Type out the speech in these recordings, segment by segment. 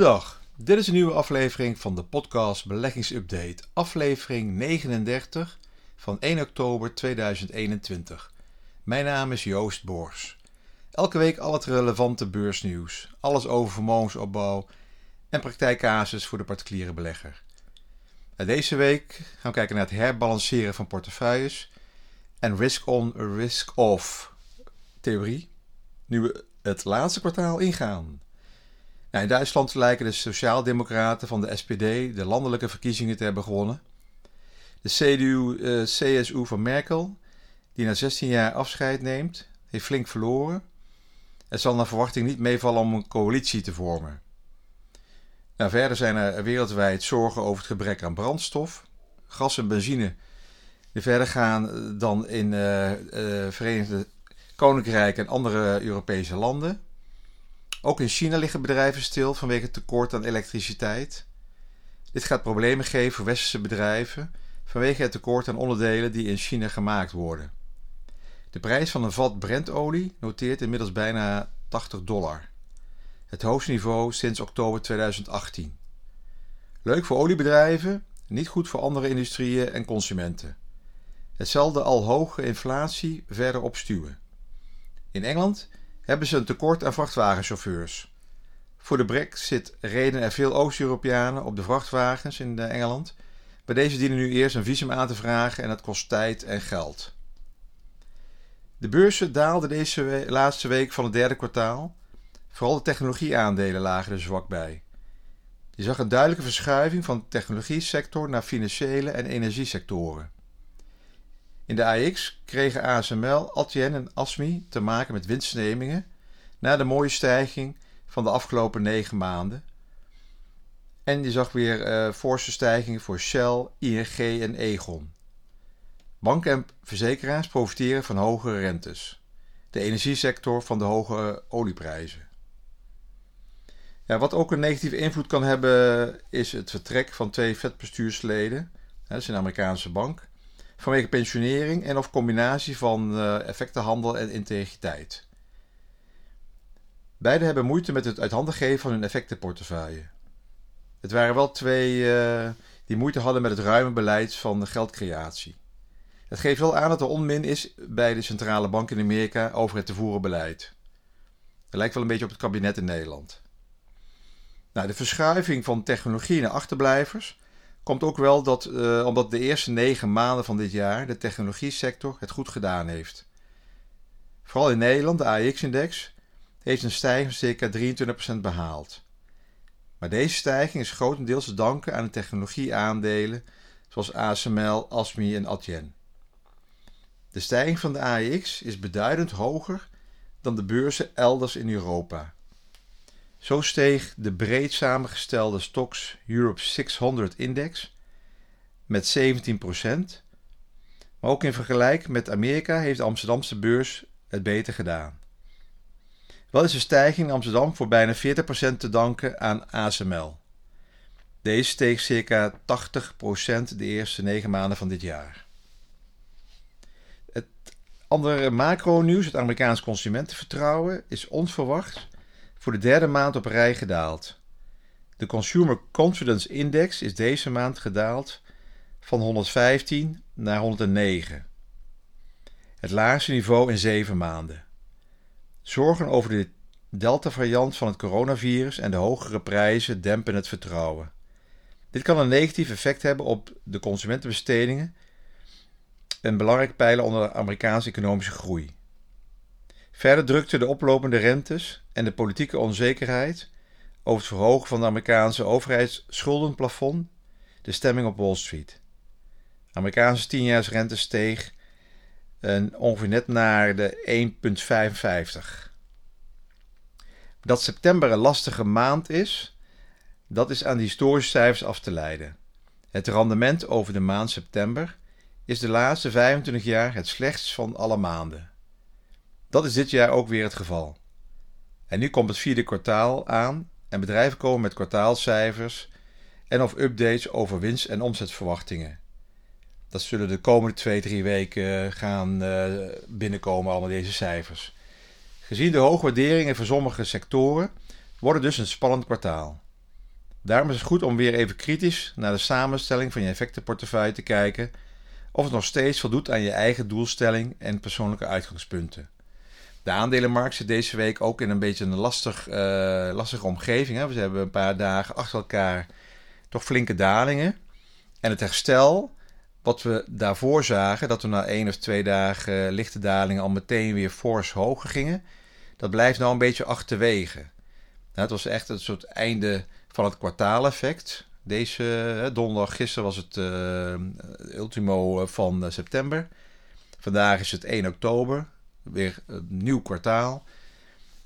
Goedendag, dit is een nieuwe aflevering van de podcast Beleggingsupdate, aflevering 39 van 1 oktober 2021. Mijn naam is Joost Boors. Elke week al het relevante beursnieuws, alles over vermogensopbouw en praktijkcasus voor de particuliere belegger. Deze week gaan we kijken naar het herbalanceren van portefeuilles en risk-on, risk-off theorie, nu we het laatste kwartaal ingaan. Nou, in Duitsland lijken de Sociaaldemocraten van de SPD de landelijke verkiezingen te hebben gewonnen. De CDU-CSU eh, van Merkel, die na 16 jaar afscheid neemt, heeft flink verloren. Het zal naar verwachting niet meevallen om een coalitie te vormen. Nou, verder zijn er wereldwijd zorgen over het gebrek aan brandstof. Gas en benzine die verder gaan dan in uh, uh, Verenigde Koninkrijk en andere Europese landen. Ook in China liggen bedrijven stil vanwege het tekort aan elektriciteit. Dit gaat problemen geven voor westerse bedrijven vanwege het tekort aan onderdelen die in China gemaakt worden. De prijs van een vat Brentolie noteert inmiddels bijna 80 dollar. Het hoogste niveau sinds oktober 2018. Leuk voor oliebedrijven, niet goed voor andere industrieën en consumenten. Hetzelfde al hoge inflatie verder opstuwen. In Engeland hebben ze een tekort aan vrachtwagenchauffeurs. Voor de brexit reden er veel Oost-Europeanen op de vrachtwagens in Engeland. Bij deze dienen nu eerst een visum aan te vragen en dat kost tijd en geld. De beurzen daalden deze laatste week van het derde kwartaal. Vooral de technologieaandelen lagen er zwak bij. Je zag een duidelijke verschuiving van de technologiesector naar financiële en energiesectoren. In de AX kregen ASML, Adyen en ASMI te maken met winstnemingen na de mooie stijging van de afgelopen negen maanden. En je zag weer uh, forse stijgingen voor Shell, ING en Egon. Banken en verzekeraars profiteren van hogere rentes. De energiesector van de hoge olieprijzen. Ja, wat ook een negatieve invloed kan hebben is het vertrek van twee vetbestuursleden. Dat is een Amerikaanse bank vanwege pensionering en of combinatie van uh, effectenhandel en integriteit. Beide hebben moeite met het uit handen geven van hun effectenportefeuille. Het waren wel twee uh, die moeite hadden met het ruime beleid van de geldcreatie. Het geeft wel aan dat er onmin is bij de centrale bank in Amerika over het te voeren beleid. Het lijkt wel een beetje op het kabinet in Nederland. Nou, de verschuiving van technologie naar achterblijvers komt ook wel dat, uh, omdat de eerste negen maanden van dit jaar de technologie-sector het goed gedaan heeft. Vooral in Nederland, de AX-index, heeft een stijging van circa 23% behaald. Maar deze stijging is grotendeels te danken aan de technologie-aandelen zoals ASML, ASMI en Adyen. De stijging van de AEX is beduidend hoger dan de beurzen elders in Europa. Zo steeg de breed samengestelde Stocks Europe 600 Index met 17%. Maar ook in vergelijking met Amerika heeft de Amsterdamse beurs het beter gedaan. Wel is de stijging in Amsterdam voor bijna 40% te danken aan ASML. Deze steeg circa 80% de eerste 9 maanden van dit jaar. Het andere macro-nieuws, het Amerikaans consumentenvertrouwen, is onverwacht voor de derde maand op rij gedaald. De Consumer Confidence Index is deze maand gedaald van 115 naar 109. Het laagste niveau in zeven maanden. Zorgen over de Delta-variant van het coronavirus en de hogere prijzen dempen het vertrouwen. Dit kan een negatief effect hebben op de consumentenbestedingen, een belangrijk pijler onder de Amerikaanse economische groei. Verder drukte de oplopende rentes en de politieke onzekerheid over het verhogen van de Amerikaanse overheidsschuldenplafond de stemming op Wall Street. De Amerikaanse tienjaarsrente steeg ongeveer net naar de 1,55. Dat september een lastige maand is, dat is aan de historische cijfers af te leiden. Het rendement over de maand september is de laatste 25 jaar het slechtst van alle maanden. Dat is dit jaar ook weer het geval. En nu komt het vierde kwartaal aan en bedrijven komen met kwartaalcijfers en of updates over winst- en omzetverwachtingen. Dat zullen de komende twee, drie weken gaan uh, binnenkomen, allemaal deze cijfers. Gezien de hoge waarderingen voor sommige sectoren wordt het dus een spannend kwartaal. Daarom is het goed om weer even kritisch naar de samenstelling van je effectenportefeuille te kijken of het nog steeds voldoet aan je eigen doelstelling en persoonlijke uitgangspunten. De aandelenmarkt zit deze week ook in een beetje een lastig, uh, lastige omgeving. Hè. We hebben een paar dagen achter elkaar toch flinke dalingen. En het herstel, wat we daarvoor zagen, dat we na één of twee dagen lichte dalingen al meteen weer fors hoger gingen, dat blijft nou een beetje achterwege. Nou, het was echt een soort einde van het kwartaaleffect. Deze donderdag, gisteren was het uh, ultimo van september. Vandaag is het 1 oktober, weer een nieuw kwartaal.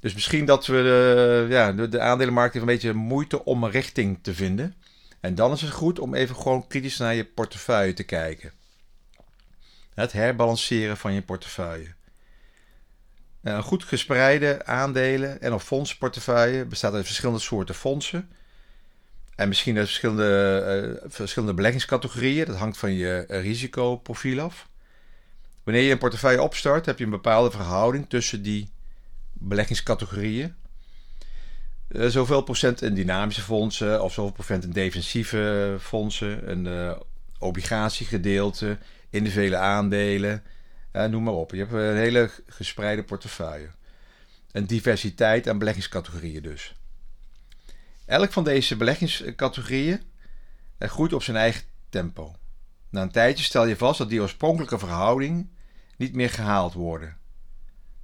Dus misschien dat we de, ja, de, de aandelenmarkt heeft een beetje moeite om een richting te vinden. En dan is het goed om even gewoon kritisch naar je portefeuille te kijken. Het herbalanceren van je portefeuille. Een goed gespreide aandelen en of fondsportefeuille bestaat uit verschillende soorten fondsen. En misschien uit verschillende, uh, verschillende beleggingscategorieën. Dat hangt van je risicoprofiel af. Wanneer je een portefeuille opstart, heb je een bepaalde verhouding tussen die beleggingscategorieën. Uh, zoveel procent in dynamische fondsen of zoveel procent in defensieve fondsen, een uh, obligatiegedeelte, individuele aandelen, uh, noem maar op. Je hebt een hele gespreide portefeuille. Een diversiteit aan beleggingscategorieën dus. Elk van deze beleggingscategorieën groeit op zijn eigen tempo. Na een tijdje stel je vast dat die oorspronkelijke verhouding niet meer gehaald worden.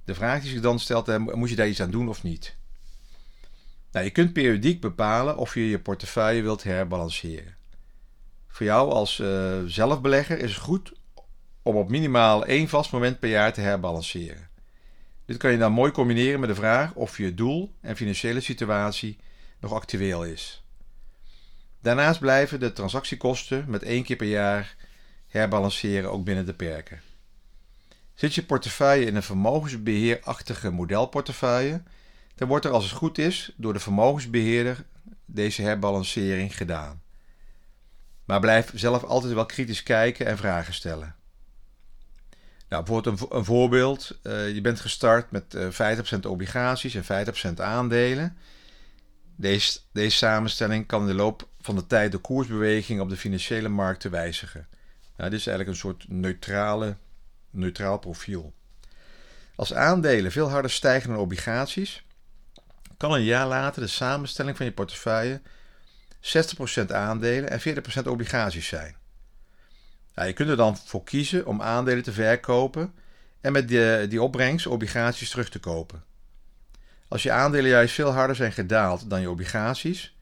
De vraag die zich dan stelt, moet je daar iets aan doen of niet? Nou, je kunt periodiek bepalen of je je portefeuille wilt herbalanceren. Voor jou als uh, zelfbelegger is het goed om op minimaal één vast moment per jaar te herbalanceren. Dit kan je dan mooi combineren met de vraag of je doel en financiële situatie nog actueel is. Daarnaast blijven de transactiekosten met één keer per jaar herbalanceren ook binnen de perken. Zit je portefeuille in een vermogensbeheerachtige modelportefeuille, dan wordt er als het goed is door de vermogensbeheerder deze herbalancering gedaan. Maar blijf zelf altijd wel kritisch kijken en vragen stellen. Nou, bijvoorbeeld een, voorbeeld. Uh, je bent gestart met uh, 50% obligaties en 50% aandelen. Deze, deze samenstelling kan in de loop van de tijd de koersbeweging op de financiële markten wijzigen. Nou, dit is eigenlijk een soort neutrale, neutraal profiel. Als aandelen veel harder stijgen dan obligaties, kan een jaar later de samenstelling van je portefeuille 60% aandelen en 40% obligaties zijn. Nou, je kunt er dan voor kiezen om aandelen te verkopen en met die, opbrengst obligaties terug te kopen. Als je aandelen juist veel harder zijn gedaald dan je obligaties,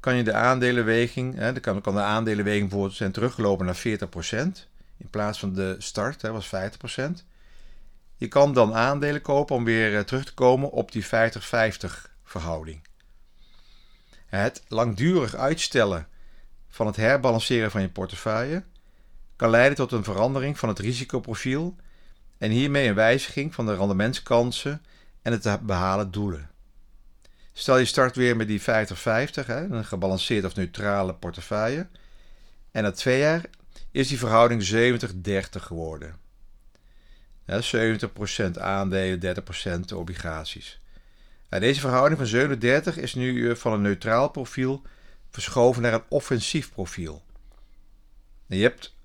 kan je de aandelenweging, hè, kan de aandelenweging bijvoorbeeld zijn teruggelopen naar 40%, in plaats van de start, hè, was 50%. Je kan dan aandelen kopen om weer eh, terug te komen op die 50-50 verhouding. Het langdurig uitstellen van het herbalanceren van je portefeuille kan leiden tot een verandering van het risicoprofiel en hiermee een wijziging van de rendementskansen en het behalen doelen. Stel je start weer met die 50-50, een gebalanceerd of neutrale portefeuille. En na twee jaar is die verhouding 70-30 geworden. 70% aandelen, 30% obligaties. deze verhouding van 37 is nu eh, van een neutraal profiel verschoven naar een offensief profiel. Je hebt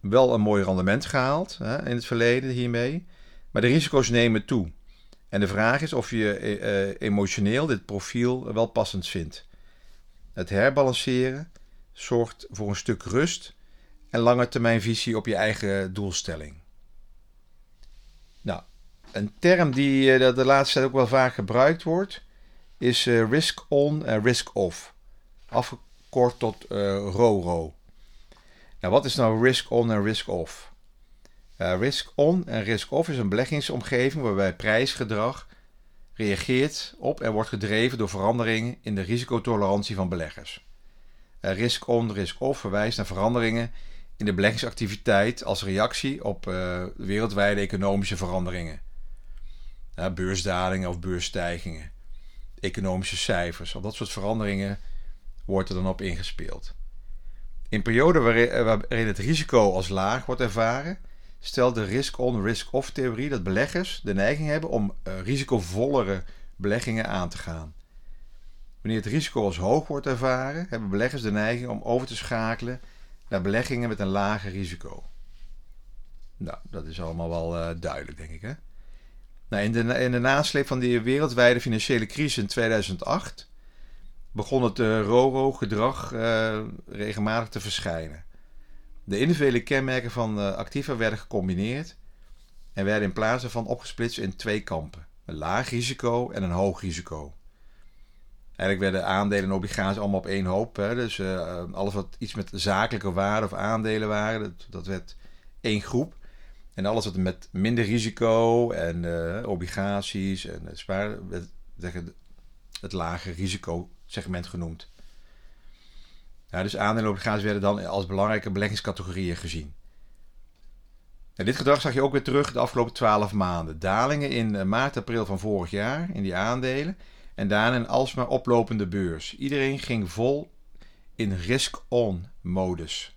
wel een mooi rendement gehaald in het verleden hiermee, maar de risico's nemen toe. En de vraag is of je uh, emotioneel dit profiel wel passend vindt. Het herbalanceren zorgt voor een stuk rust en lange termijn visie op je eigen doelstelling. Nou, een term die uh, de laatste tijd ook wel vaak gebruikt wordt, is uh, risk on en risk off. Afgekort tot RORO. Nou, wat is nou risk on en risk off? Uh, risk on en risk off is een beleggingsomgeving waarbij prijsgedrag reageert op en wordt gedreven door veranderingen in de risicotolerantie van beleggers. Uh, risk on, risk off verwijst naar veranderingen in de beleggingsactiviteit als reactie op uh, wereldwijde economische veranderingen. beursdalingen of beursstijgingen, economische cijfers, op dat soort veranderingen wordt er dan op ingespeeld. In perioden waarin, waarin het risico als laag wordt ervaren, stelt de risk-on, risk-off theorie dat beleggers de neiging hebben om uh, risicovollere beleggingen aan te gaan. Wanneer het risico als hoog wordt ervaren, hebben beleggers de neiging om over te schakelen naar beleggingen met een lager risico. Nou, dat is allemaal wel uh, duidelijk, denk ik. Hè? Nou, in, de, in de nasleep van de wereldwijde financiële crisis in 2008 begon het uh, RORO-gedrag uh, regelmatig te verschijnen. De individuele kenmerken van uh, activa werden gecombineerd en werden in plaats daarvan opgesplitst in twee kampen: een laag risico en een hoog risico. Eigenlijk werden aandelen en obligaties allemaal op één hoop. Hè? Dus alles wat iets met zakelijke waarde of aandelen waren, dat, werd één groep. En alles wat met minder risico en uh, obligaties en sparen, het, het lage risicosegment genoemd. Dus aandelen en obligaties werden dan als belangrijke beleggingscategorieën gezien. En dit gedrag zag je ook weer terug de afgelopen 12 maanden. Dalingen in eh, maart, april van vorig jaar in die aandelen. En daarna een alsmaar oplopende beurs. Iedereen ging vol in risk-on modus.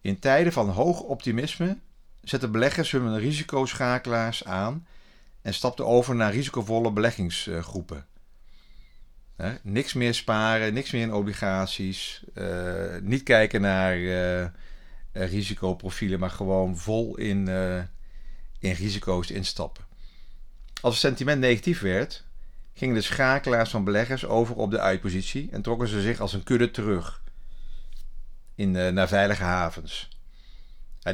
In tijden van hoog optimisme zetten beleggers hun risicoschakelaars aan en stapten over naar risicovolle beleggingsgroepen. niks meer sparen, niks meer in obligaties, uh, niet kijken naar uh, risicoprofielen, maar gewoon vol in, in risico's instappen. Als het sentiment negatief werd, gingen de schakelaars van beleggers over op de uitpositie en trokken ze zich als een kudde terug in, naar veilige havens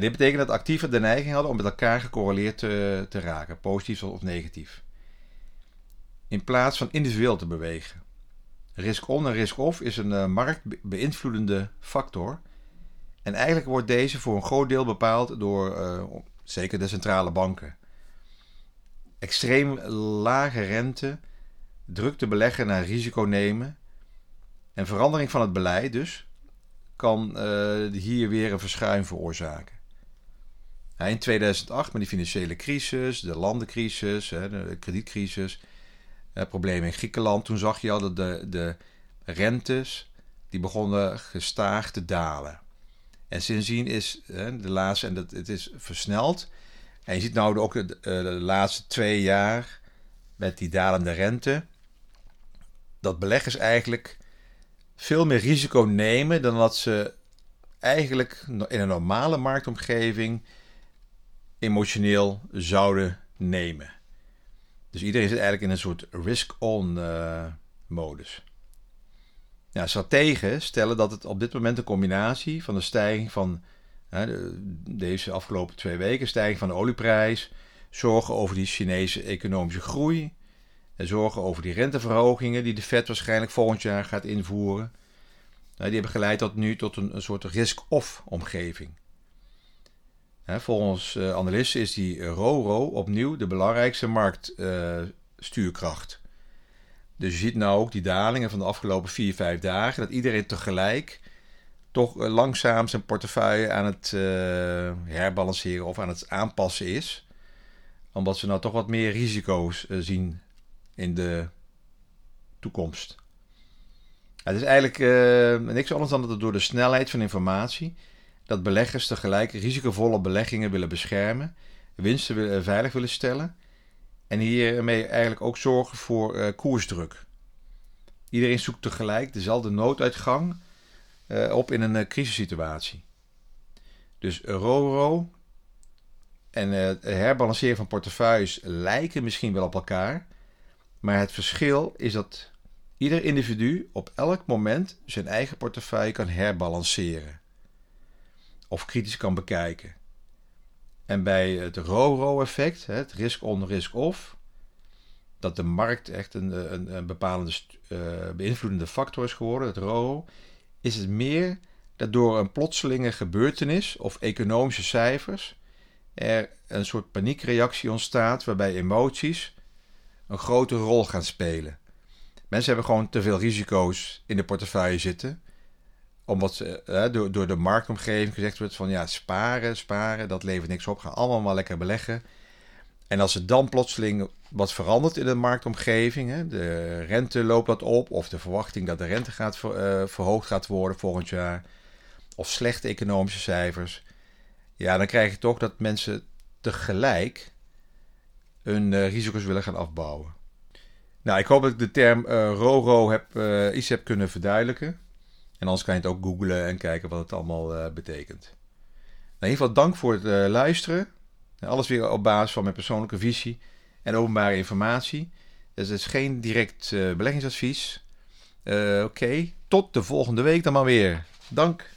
dit betekent dat actieven de neiging hadden om met elkaar gecorreleerd te, te raken, positief of negatief. In plaats van individueel te bewegen. Risk-on en risk-off is een uh, marktbeïnvloedende factor. En eigenlijk wordt deze voor een groot deel bepaald door uh, zeker de centrale banken. Extreem lage rente drukt de belegger naar risico nemen. En verandering van het beleid dus kan uh, hier weer een verschuiving veroorzaken. In 2008 met die financiële crisis, de landencrisis, de kredietcrisis, problemen in Griekenland. Toen zag je al dat de, de rentes die begonnen gestaag te dalen. En sindsdien is de laatste, en dat, het is versneld. En je ziet nou ook de, de laatste twee jaar met die dalende rente, dat beleggers eigenlijk veel meer risico nemen dan dat ze eigenlijk in een normale marktomgeving emotioneel zouden nemen. Dus iedereen zit eigenlijk in een soort risk-on uh, modus. Ja, strategen stellen dat het op dit moment een combinatie van de stijging van de, deze afgelopen twee weken, stijging van de olieprijs, zorgen over die Chinese economische groei, en zorgen over die renteverhogingen die de Fed waarschijnlijk volgend jaar gaat invoeren. die hebben geleid tot nu tot een, een soort risk-off omgeving volgens uh, analisten is die RORO opnieuw de belangrijkste marktstuurkracht. dus je ziet nou ook die dalingen van de afgelopen 4, 5 dagen, dat iedereen tegelijk toch uh, langzaam zijn portefeuille aan het uh, herbalanceren of aan het aanpassen is. Omdat ze nou toch wat meer risico's zien in de toekomst. Het is eigenlijk niks anders dan dat door de snelheid van informatie dat beleggers tegelijk risicovolle beleggingen willen beschermen, winsten eh, veilig willen stellen en hiermee eigenlijk ook zorgen voor uh, koersdruk. Iedereen zoekt tegelijk dezelfde nooduitgang op in een crisissituatie. Dus RORO en het herbalanceren van portefeuilles lijken misschien wel op elkaar, maar het verschil is dat ieder individu op elk moment zijn eigen portefeuille kan herbalanceren of kritisch kan bekijken. En bij het RORO-effect, het risk-on, risk-off, dat de markt echt een, een, een uh, beïnvloedende factor is geworden, het RORO, is het meer dat door een plotselinge gebeurtenis of economische cijfers er een soort paniekreactie ontstaat waarbij emoties een grote rol gaan spelen. Mensen hebben gewoon te veel risico's in de portefeuille zitten omdat uh, door, door de marktomgeving gezegd wordt van ja, sparen, sparen, dat levert niks op. Ga allemaal maar lekker beleggen. En als er dan plotseling wat verandert in de marktomgeving, hè, de rente loopt wat op, of de verwachting dat de rente gaat uh, verhoogd gaat worden volgend jaar, of slechte economische cijfers, ja, dan krijg je toch dat mensen tegelijk hun uh, risico's willen gaan afbouwen. Nou, ik hoop dat ik de term uh, RORO heb, uh, iets heb kunnen verduidelijken. En anders kan je het ook googlen en kijken wat het allemaal betekent. Nou, in ieder geval dank voor het luisteren. Alles weer op basis van mijn persoonlijke visie en openbare informatie. Dus het is geen direct beleggingsadvies. Oké, tot de volgende week dan maar weer. Dank.